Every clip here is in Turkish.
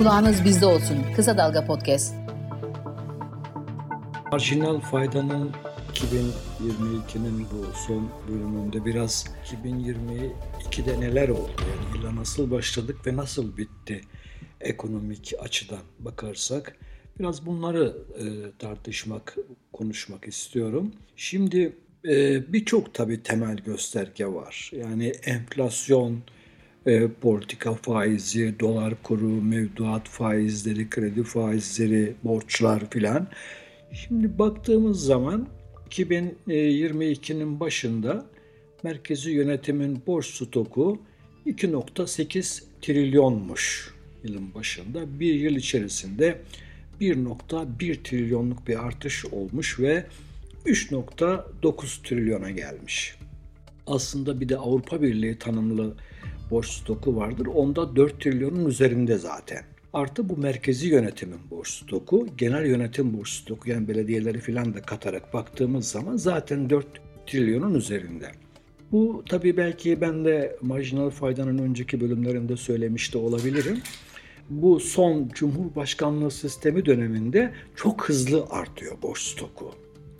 Kulağınız bizde olsun. Kısa Dalga Podcast. Marjinal faydanın 2022'nin bu son bölümünde biraz 2022'de neler oldu? Yani yıla nasıl başladık ve nasıl bitti ekonomik açıdan bakarsak biraz bunları e, tartışmak, konuşmak istiyorum. Şimdi e, birçok tabii temel gösterge var. Yani enflasyon, e, politika faizi, dolar kuru, mevduat faizleri, kredi faizleri, borçlar filan. Şimdi baktığımız zaman 2022'nin başında merkezi yönetimin borç stoku 2.8 trilyonmuş yılın başında. Bir yıl içerisinde 1.1 trilyonluk bir artış olmuş ve 3.9 trilyona gelmiş. Aslında bir de Avrupa Birliği tanımlı borç stoku vardır. Onda 4 trilyonun üzerinde zaten. Artı bu merkezi yönetimin borç stoku, genel yönetim borç stoku yani belediyeleri filan da katarak baktığımız zaman zaten 4 trilyonun üzerinde. Bu tabii belki ben de marjinal faydanın önceki bölümlerinde söylemiş de olabilirim. Bu son Cumhurbaşkanlığı sistemi döneminde çok hızlı artıyor borç stoku.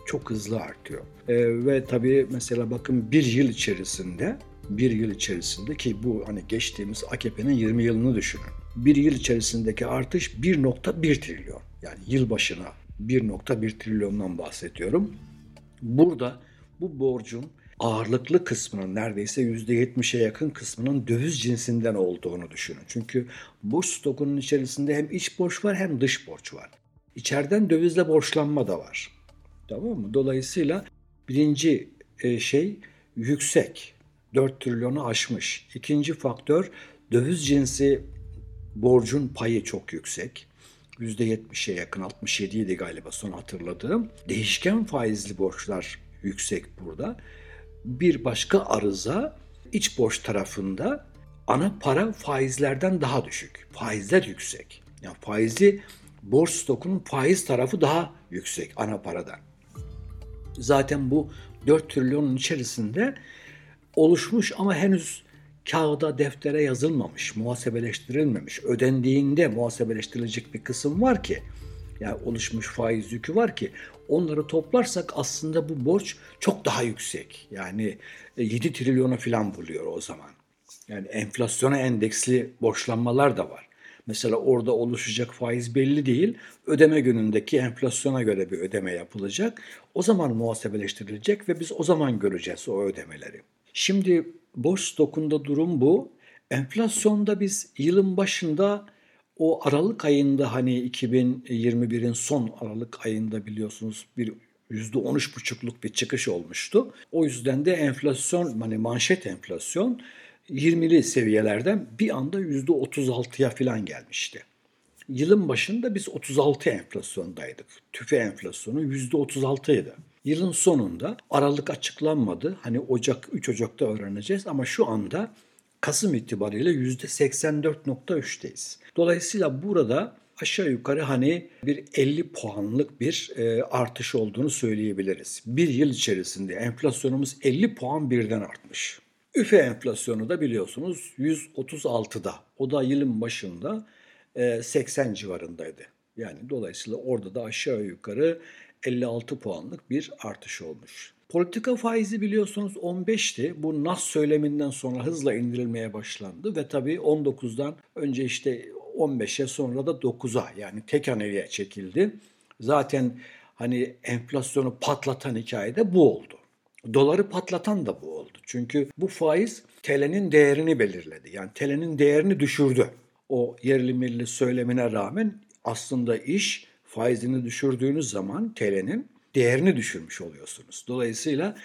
Çok hızlı artıyor. Ee, ve tabii mesela bakın bir yıl içerisinde bir yıl içerisinde ki bu hani geçtiğimiz AKP'nin 20 yılını düşünün. Bir yıl içerisindeki artış 1.1 trilyon. Yani yıl başına 1.1 trilyondan bahsediyorum. Burada bu borcun ağırlıklı kısmının neredeyse %70'e yakın kısmının döviz cinsinden olduğunu düşünün. Çünkü borç stokunun içerisinde hem iç borç var hem dış borç var. İçeriden dövizle borçlanma da var. Tamam mı? Dolayısıyla birinci e, şey yüksek 4 trilyonu aşmış. İkinci faktör döviz cinsi borcun payı çok yüksek. %70'e yakın 67 idi galiba son hatırladığım. Değişken faizli borçlar yüksek burada. Bir başka arıza iç borç tarafında ana para faizlerden daha düşük. Faizler yüksek. Yani faizi borç stokunun faiz tarafı daha yüksek ana paradan. Zaten bu 4 trilyonun içerisinde oluşmuş ama henüz kağıda, deftere yazılmamış, muhasebeleştirilmemiş, ödendiğinde muhasebeleştirilecek bir kısım var ki, yani oluşmuş faiz yükü var ki onları toplarsak aslında bu borç çok daha yüksek. Yani 7 e, trilyona falan buluyor o zaman. Yani enflasyona endeksli borçlanmalar da var. Mesela orada oluşacak faiz belli değil. Ödeme günündeki enflasyona göre bir ödeme yapılacak. O zaman muhasebeleştirilecek ve biz o zaman göreceğiz o ödemeleri. Şimdi borç stokunda durum bu. Enflasyonda biz yılın başında o Aralık ayında hani 2021'in son Aralık ayında biliyorsunuz bir %13,5'luk bir çıkış olmuştu. O yüzden de enflasyon hani manşet enflasyon 20'li seviyelerden bir anda %36'ya falan gelmişti. Yılın başında biz 36 enflasyondaydık. TÜFE enflasyonu %36 idi. Yılın sonunda Aralık açıklanmadı. Hani Ocak 3 Ocak'ta öğreneceğiz ama şu anda Kasım itibariyle %84.3'teyiz. Dolayısıyla burada aşağı yukarı hani bir 50 puanlık bir e, artış olduğunu söyleyebiliriz. Bir yıl içerisinde enflasyonumuz 50 puan birden artmış. Üfe enflasyonu da biliyorsunuz 136'da. O da yılın başında 80 e, civarındaydı. Yani dolayısıyla orada da aşağı yukarı 56 puanlık bir artış olmuş. Politika faizi biliyorsunuz 15'ti. Bu NAS söyleminden sonra hızla indirilmeye başlandı ve tabii 19'dan önce işte 15'e sonra da 9'a yani tek haneliğe çekildi. Zaten hani enflasyonu patlatan hikaye de bu oldu. Doları patlatan da bu oldu. Çünkü bu faiz TL'nin değerini belirledi. Yani TL'nin değerini düşürdü. O yerli milli söylemine rağmen aslında iş faizini düşürdüğünüz zaman TL'nin değerini düşürmüş oluyorsunuz. Dolayısıyla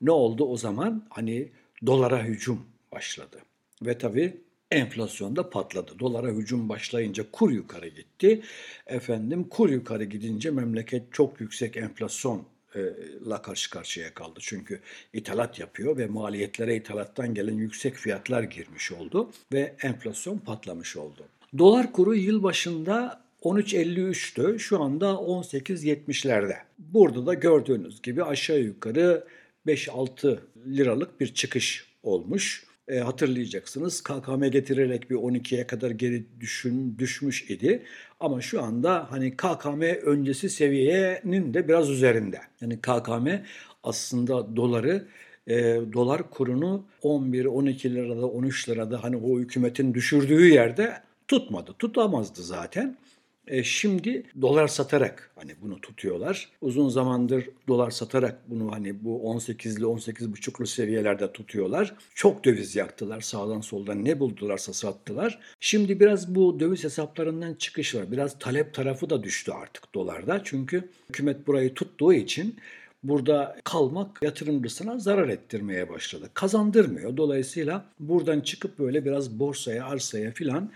ne oldu o zaman? Hani dolara hücum başladı. Ve tabii enflasyon da patladı. Dolara hücum başlayınca kur yukarı gitti. Efendim kur yukarı gidince memleket çok yüksek enflasyon la karşı karşıya kaldı. Çünkü ithalat yapıyor ve maliyetlere ithalattan gelen yüksek fiyatlar girmiş oldu ve enflasyon patlamış oldu. Dolar kuru yıl başında 13.53'tü. Şu anda 18.70'lerde. Burada da gördüğünüz gibi aşağı yukarı 5-6 liralık bir çıkış olmuş. E, hatırlayacaksınız KKM getirerek bir 12'ye kadar geri düşün, düşmüş idi. Ama şu anda hani KKM öncesi seviyenin de biraz üzerinde. Yani KKM aslında doları e, dolar kurunu 11, 12 lirada, 13 lirada hani o hükümetin düşürdüğü yerde tutmadı. Tutamazdı zaten. E şimdi dolar satarak hani bunu tutuyorlar. Uzun zamandır dolar satarak bunu hani bu 18'li 18,5'lu seviyelerde tutuyorlar. Çok döviz yaktılar sağdan soldan ne buldularsa sattılar. Şimdi biraz bu döviz hesaplarından çıkış var. Biraz talep tarafı da düştü artık dolarda. Çünkü hükümet burayı tuttuğu için burada kalmak yatırımcısına zarar ettirmeye başladı. Kazandırmıyor. Dolayısıyla buradan çıkıp böyle biraz borsaya, arsaya filan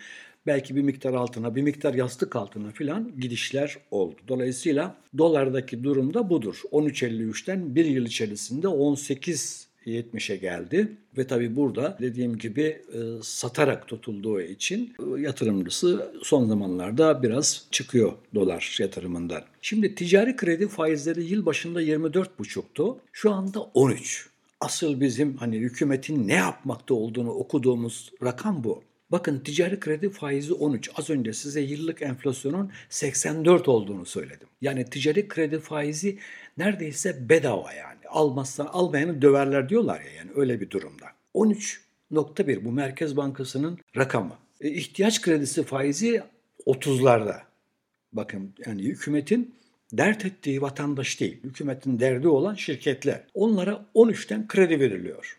belki bir miktar altına, bir miktar yastık altına filan gidişler oldu. Dolayısıyla dolardaki durum da budur. 13.53'ten bir yıl içerisinde 18 70'e geldi ve tabii burada dediğim gibi e, satarak tutulduğu için e, yatırımcısı son zamanlarda biraz çıkıyor dolar yatırımından. Şimdi ticari kredi faizleri yıl başında 24,5'tu. Şu anda 13. Asıl bizim hani hükümetin ne yapmakta olduğunu okuduğumuz rakam bu. Bakın ticari kredi faizi 13. Az önce size yıllık enflasyonun 84 olduğunu söyledim. Yani ticari kredi faizi neredeyse bedava yani. Almazsan almayanı döverler diyorlar ya yani öyle bir durumda. 13.1 bu Merkez Bankası'nın rakamı. E, ihtiyaç kredisi faizi 30'larda. Bakın yani hükümetin dert ettiği vatandaş değil. Hükümetin derdi olan şirketler. Onlara 13'ten kredi veriliyor.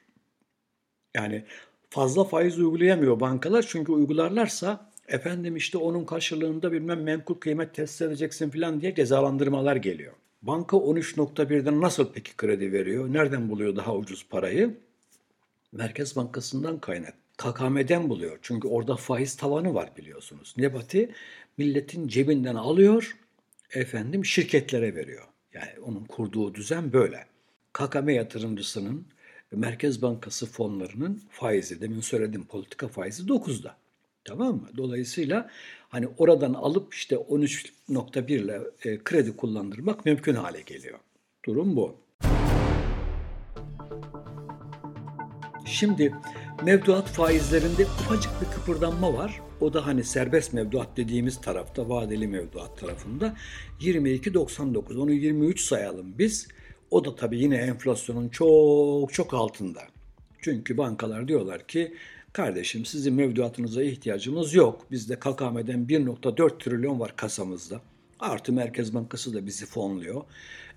Yani fazla faiz uygulayamıyor bankalar çünkü uygularlarsa efendim işte onun karşılığında bilmem menkul kıymet test edeceksin falan diye cezalandırmalar geliyor. Banka 13.1'den nasıl peki kredi veriyor? Nereden buluyor daha ucuz parayı? Merkez Bankası'ndan kaynak. KKM'den buluyor. Çünkü orada faiz tavanı var biliyorsunuz. Nebati milletin cebinden alıyor, efendim şirketlere veriyor. Yani onun kurduğu düzen böyle. KKM yatırımcısının Merkez Bankası fonlarının faizi, demin söyledim politika faizi 9'da. Tamam mı? Dolayısıyla hani oradan alıp işte 13.1 ile e, kredi kullandırmak mümkün hale geliyor. Durum bu. Şimdi mevduat faizlerinde ufacık bir kıpırdanma var. O da hani serbest mevduat dediğimiz tarafta, vadeli mevduat tarafında 22.99. Onu 23 sayalım biz. O da tabii yine enflasyonun çok çok altında. Çünkü bankalar diyorlar ki kardeşim sizin mevduatınıza ihtiyacımız yok. Bizde KKM'den 1.4 trilyon var kasamızda. Artı Merkez Bankası da bizi fonluyor.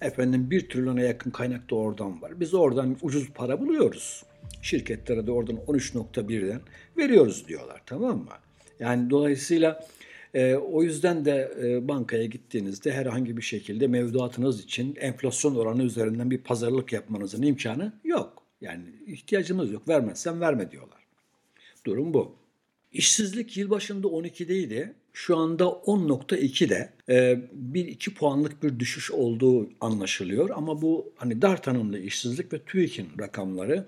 Efendim 1 trilyona yakın kaynak da oradan var. Biz oradan ucuz para buluyoruz. Şirketlere de oradan 13.1'den veriyoruz diyorlar tamam mı? Yani dolayısıyla e, o yüzden de e, bankaya gittiğinizde herhangi bir şekilde mevduatınız için enflasyon oranı üzerinden bir pazarlık yapmanızın imkanı yok. Yani ihtiyacımız yok. Vermezsen verme diyorlar. Durum bu. İşsizlik yıl başında 12'deydi. Şu anda 10.2'de e, bir iki puanlık bir düşüş olduğu anlaşılıyor. Ama bu hani dar tanımlı işsizlik ve TÜİK'in rakamları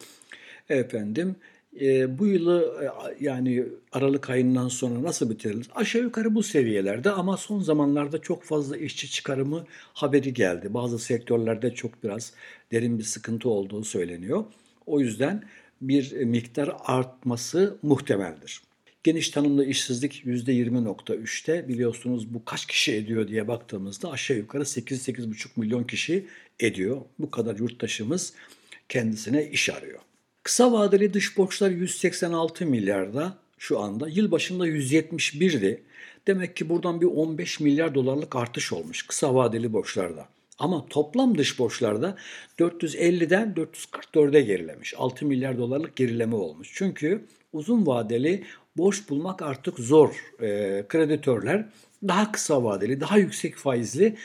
efendim e, bu yılı e, yani Aralık ayından sonra nasıl bitirilir? Aşağı yukarı bu seviyelerde ama son zamanlarda çok fazla işçi çıkarımı haberi geldi. Bazı sektörlerde çok biraz derin bir sıkıntı olduğu söyleniyor. O yüzden bir miktar artması muhtemeldir. Geniş tanımlı işsizlik %20.3'te biliyorsunuz bu kaç kişi ediyor diye baktığımızda aşağı yukarı 8-8,5 milyon kişi ediyor. Bu kadar yurttaşımız kendisine iş arıyor. Kısa vadeli dış borçlar 186 milyarda şu anda. Yıl başında 171'di. Demek ki buradan bir 15 milyar dolarlık artış olmuş kısa vadeli borçlarda. Ama toplam dış borçlarda 450'den 444'e gerilemiş. 6 milyar dolarlık gerileme olmuş. Çünkü uzun vadeli borç bulmak artık zor. E, kreditörler daha kısa vadeli, daha yüksek faizli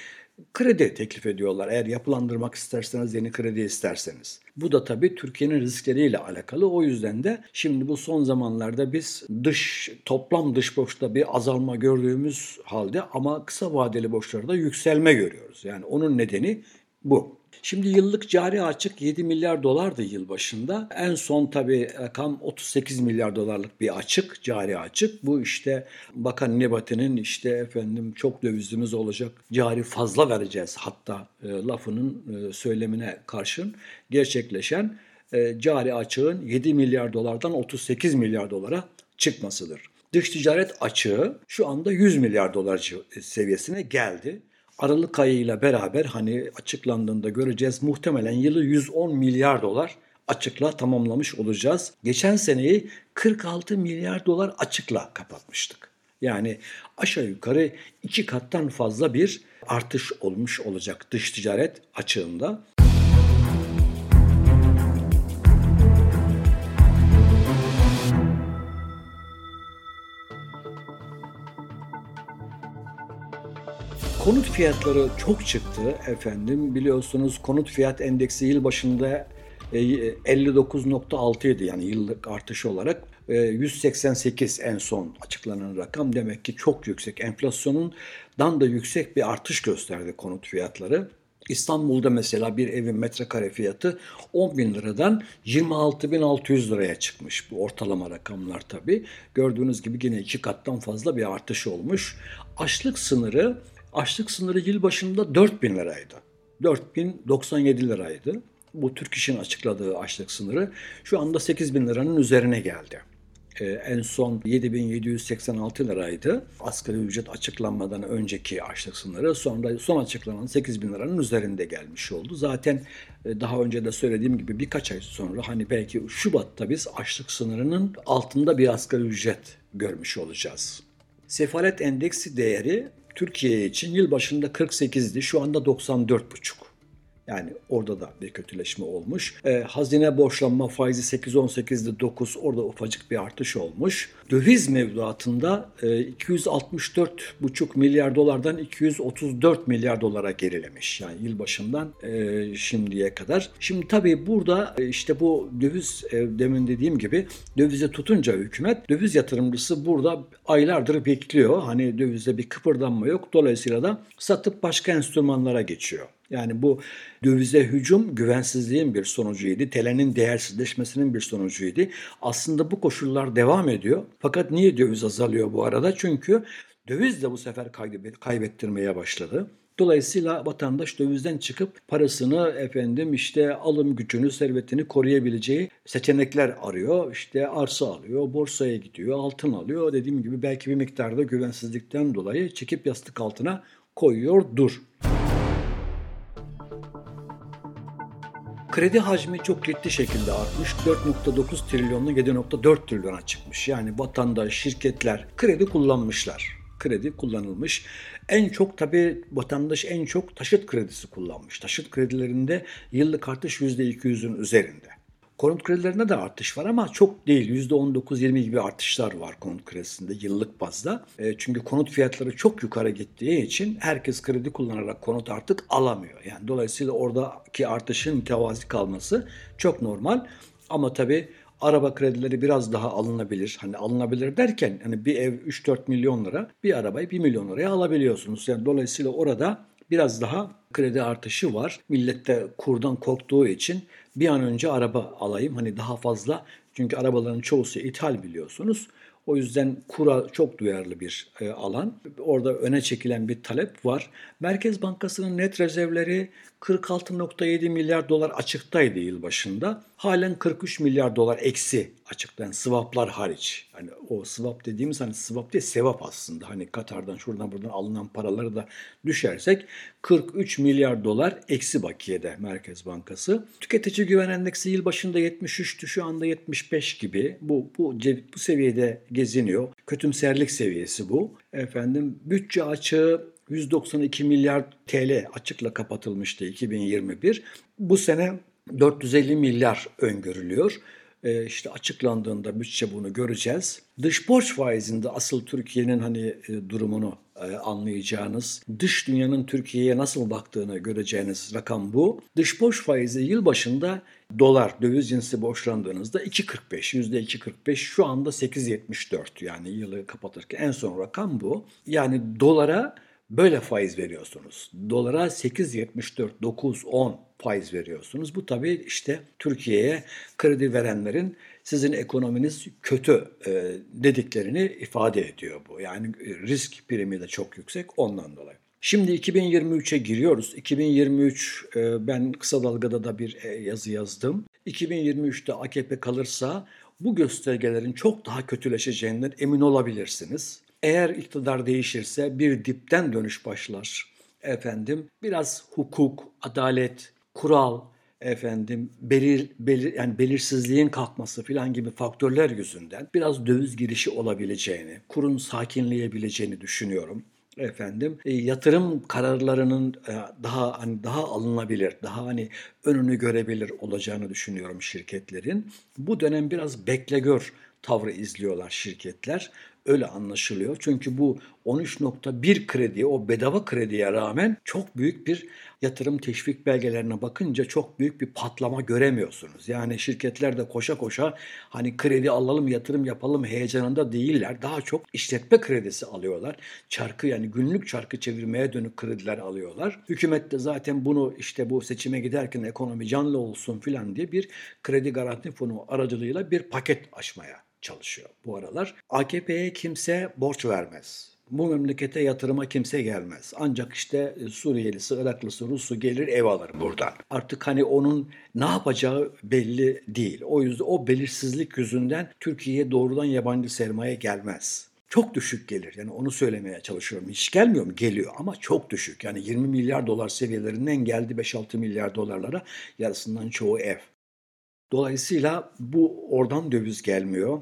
kredi teklif ediyorlar. Eğer yapılandırmak isterseniz, yeni kredi isterseniz. Bu da tabii Türkiye'nin riskleriyle alakalı. O yüzden de şimdi bu son zamanlarda biz dış toplam dış borçta bir azalma gördüğümüz halde ama kısa vadeli borçlarda yükselme görüyoruz. Yani onun nedeni bu. Şimdi yıllık cari açık 7 milyar dolardı yıl başında. En son tabii rakam 38 milyar dolarlık bir açık, cari açık. Bu işte Bakan Nebati'nin işte efendim çok dövizimiz olacak, cari fazla vereceğiz hatta e, lafının e, söylemine karşın gerçekleşen e, cari açığın 7 milyar dolardan 38 milyar dolara çıkmasıdır. Dış ticaret açığı şu anda 100 milyar dolar seviyesine geldi. Aralık ayıyla beraber hani açıklandığında göreceğiz muhtemelen yılı 110 milyar dolar açıkla tamamlamış olacağız. Geçen seneyi 46 milyar dolar açıkla kapatmıştık. Yani aşağı yukarı iki kattan fazla bir artış olmuş olacak dış ticaret açığında. Konut fiyatları çok çıktı efendim. Biliyorsunuz konut fiyat endeksi yıl başında 59.6 idi yani yıllık artış olarak. 188 en son açıklanan rakam demek ki çok yüksek. Enflasyonundan da yüksek bir artış gösterdi konut fiyatları. İstanbul'da mesela bir evin metrekare fiyatı 10 bin liradan 26.600 liraya çıkmış. Bu ortalama rakamlar tabii. Gördüğünüz gibi yine iki kattan fazla bir artış olmuş. Açlık sınırı açlık sınırı yıl başında 4 bin liraydı. 4097 liraydı. Bu Türk İş'in açıkladığı açlık sınırı şu anda 8 bin liranın üzerine geldi. Ee, en son 7786 liraydı. Asgari ücret açıklanmadan önceki açlık sınırı. Sonra son açıklanan 8 bin liranın üzerinde gelmiş oldu. Zaten e, daha önce de söylediğim gibi birkaç ay sonra hani belki Şubat'ta biz açlık sınırının altında bir asgari ücret görmüş olacağız. Sefalet endeksi değeri Türkiye için yıl başında 48'di. Şu anda 94,5. Yani orada da bir kötüleşme olmuş. E, hazine borçlanma faizi 8-18'de 9 orada ufacık bir artış olmuş. Döviz mevduatında e, 264,5 milyar dolardan 234 milyar dolara gerilemiş. Yani yılbaşından e, şimdiye kadar. Şimdi tabii burada e, işte bu döviz e, demin dediğim gibi dövize tutunca hükümet döviz yatırımcısı burada aylardır bekliyor. Hani dövizde bir kıpırdanma yok. Dolayısıyla da satıp başka enstrümanlara geçiyor. Yani bu dövize hücum güvensizliğin bir sonucuydu. TL'nin değersizleşmesinin bir sonucuydu. Aslında bu koşullar devam ediyor. Fakat niye döviz azalıyor bu arada? Çünkü döviz de bu sefer kaybettirmeye başladı. Dolayısıyla vatandaş dövizden çıkıp parasını efendim işte alım gücünü, servetini koruyabileceği seçenekler arıyor. İşte arsa alıyor, borsaya gidiyor, altın alıyor. Dediğim gibi belki bir miktarda güvensizlikten dolayı çekip yastık altına koyuyordur. Kredi hacmi çok ciddi şekilde artmış. 4.9 trilyonla 7.4 trilyona çıkmış. Yani vatandaş, şirketler kredi kullanmışlar. Kredi kullanılmış. En çok tabii vatandaş en çok taşıt kredisi kullanmış. Taşıt kredilerinde yıllık artış %200'ün üzerinde. Konut kredilerinde de artış var ama çok değil. %19-20 gibi artışlar var konut kredisinde yıllık bazda. E, çünkü konut fiyatları çok yukarı gittiği için herkes kredi kullanarak konut artık alamıyor. Yani dolayısıyla oradaki artışın mütevazi kalması çok normal. Ama tabii araba kredileri biraz daha alınabilir. Hani alınabilir derken hani bir ev 3-4 milyon lira, bir arabayı 1 milyon liraya alabiliyorsunuz. Yani dolayısıyla orada biraz daha kredi artışı var. Millet de kurdan korktuğu için bir an önce araba alayım. Hani daha fazla çünkü arabaların çoğusu ithal biliyorsunuz. O yüzden kura çok duyarlı bir e, alan. Orada öne çekilen bir talep var. Merkez Bankası'nın net rezervleri 46.7 milyar dolar açıktaydı yıl başında. Halen 43 milyar dolar eksi açıkta. Yani swaplar hariç. Hani o swap dediğimiz hani swap değil sevap aslında. Hani Katar'dan şuradan buradan alınan paraları da düşersek 43 milyar dolar eksi bakiyede Merkez Bankası. Tüketici güven endeksi yıl başında 73'tü şu anda 75 gibi. Bu bu bu seviyede geziniyor. Kötümserlik seviyesi bu. Efendim bütçe açığı 192 milyar TL açıkla kapatılmıştı 2021. Bu sene 450 milyar öngörülüyor. Ee, işte açıklandığında bütçe bunu göreceğiz. Dış borç faizinde asıl Türkiye'nin hani e, durumunu e, anlayacağınız, dış dünyanın Türkiye'ye nasıl baktığını göreceğiniz rakam bu. Dış borç faizi yıl başında dolar, döviz cinsi borçlandığınızda 2.45, %2.45 şu anda 8.74 yani yılı kapatırken en son rakam bu. Yani dolara böyle faiz veriyorsunuz. Dolara 8.74, 9, 10 faiz veriyorsunuz. Bu tabii işte Türkiye'ye kredi verenlerin sizin ekonominiz kötü e, dediklerini ifade ediyor bu. Yani risk primi de çok yüksek ondan dolayı. Şimdi 2023'e giriyoruz. 2023 e, ben kısa dalgada da bir e, yazı yazdım. 2023'te AKP kalırsa bu göstergelerin çok daha kötüleşeceğinden emin olabilirsiniz. Eğer iktidar değişirse bir dipten dönüş başlar. Efendim biraz hukuk, adalet, kural, efendim belir, belir yani belirsizliğin kalkması filan gibi faktörler yüzünden biraz döviz girişi olabileceğini, kurun sakinleyebileceğini düşünüyorum efendim e, yatırım kararlarının e, daha hani daha alınabilir, daha hani önünü görebilir olacağını düşünüyorum şirketlerin. Bu dönem biraz bekle gör tavrı izliyorlar şirketler. Öyle anlaşılıyor. Çünkü bu 13.1 kredi, o bedava krediye rağmen çok büyük bir yatırım teşvik belgelerine bakınca çok büyük bir patlama göremiyorsunuz. Yani şirketler de koşa koşa hani kredi alalım, yatırım yapalım heyecanında değiller. Daha çok işletme kredisi alıyorlar. Çarkı yani günlük çarkı çevirmeye dönük krediler alıyorlar. Hükümet de zaten bunu işte bu seçime giderken ekonomi canlı olsun filan diye bir kredi garanti fonu aracılığıyla bir paket açmaya çalışıyor bu aralar. AKP'ye kimse borç vermez. Bu memlekete yatırıma kimse gelmez. Ancak işte e, Suriyelisi, Iraklısı, Rusu gelir ev alır buradan. Artık hani onun ne yapacağı belli değil. O yüzden o belirsizlik yüzünden Türkiye'ye doğrudan yabancı sermaye gelmez. Çok düşük gelir. Yani onu söylemeye çalışıyorum. Hiç gelmiyor mu? Geliyor ama çok düşük. Yani 20 milyar dolar seviyelerinden geldi 5-6 milyar dolarlara. Yarısından çoğu ev. Dolayısıyla bu oradan döviz gelmiyor.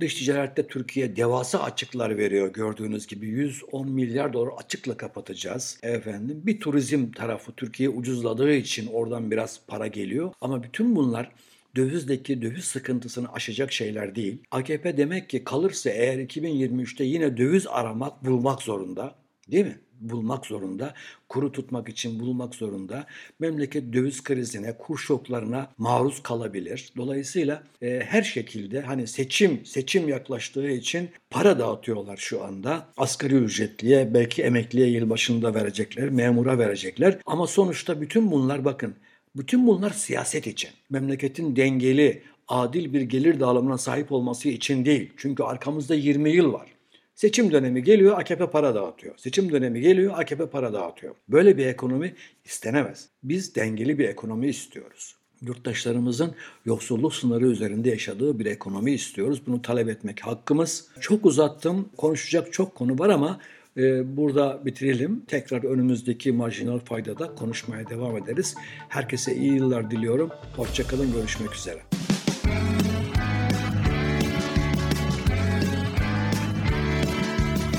Dış ticarette Türkiye devasa açıklar veriyor gördüğünüz gibi 110 milyar dolar açıkla kapatacağız efendim. Bir turizm tarafı Türkiye ucuzladığı için oradan biraz para geliyor ama bütün bunlar dövizdeki döviz sıkıntısını aşacak şeyler değil. AKP demek ki kalırsa eğer 2023'te yine döviz aramak, bulmak zorunda. Değil mi? bulmak zorunda, kuru tutmak için bulmak zorunda. Memleket döviz krizine, kur şoklarına maruz kalabilir. Dolayısıyla e, her şekilde hani seçim seçim yaklaştığı için para dağıtıyorlar şu anda. Asgari ücretliye, belki emekliye yılbaşında verecekler, memura verecekler. Ama sonuçta bütün bunlar bakın bütün bunlar siyaset için. Memleketin dengeli, adil bir gelir dağılımına sahip olması için değil. Çünkü arkamızda 20 yıl var. Seçim dönemi geliyor AKP para dağıtıyor. Seçim dönemi geliyor AKP para dağıtıyor. Böyle bir ekonomi istenemez. Biz dengeli bir ekonomi istiyoruz. Yurttaşlarımızın yoksulluk sınırı üzerinde yaşadığı bir ekonomi istiyoruz. Bunu talep etmek hakkımız. Çok uzattım. Konuşacak çok konu var ama e, burada bitirelim. Tekrar önümüzdeki marjinal faydada konuşmaya devam ederiz. Herkese iyi yıllar diliyorum. Hoşçakalın. Görüşmek üzere.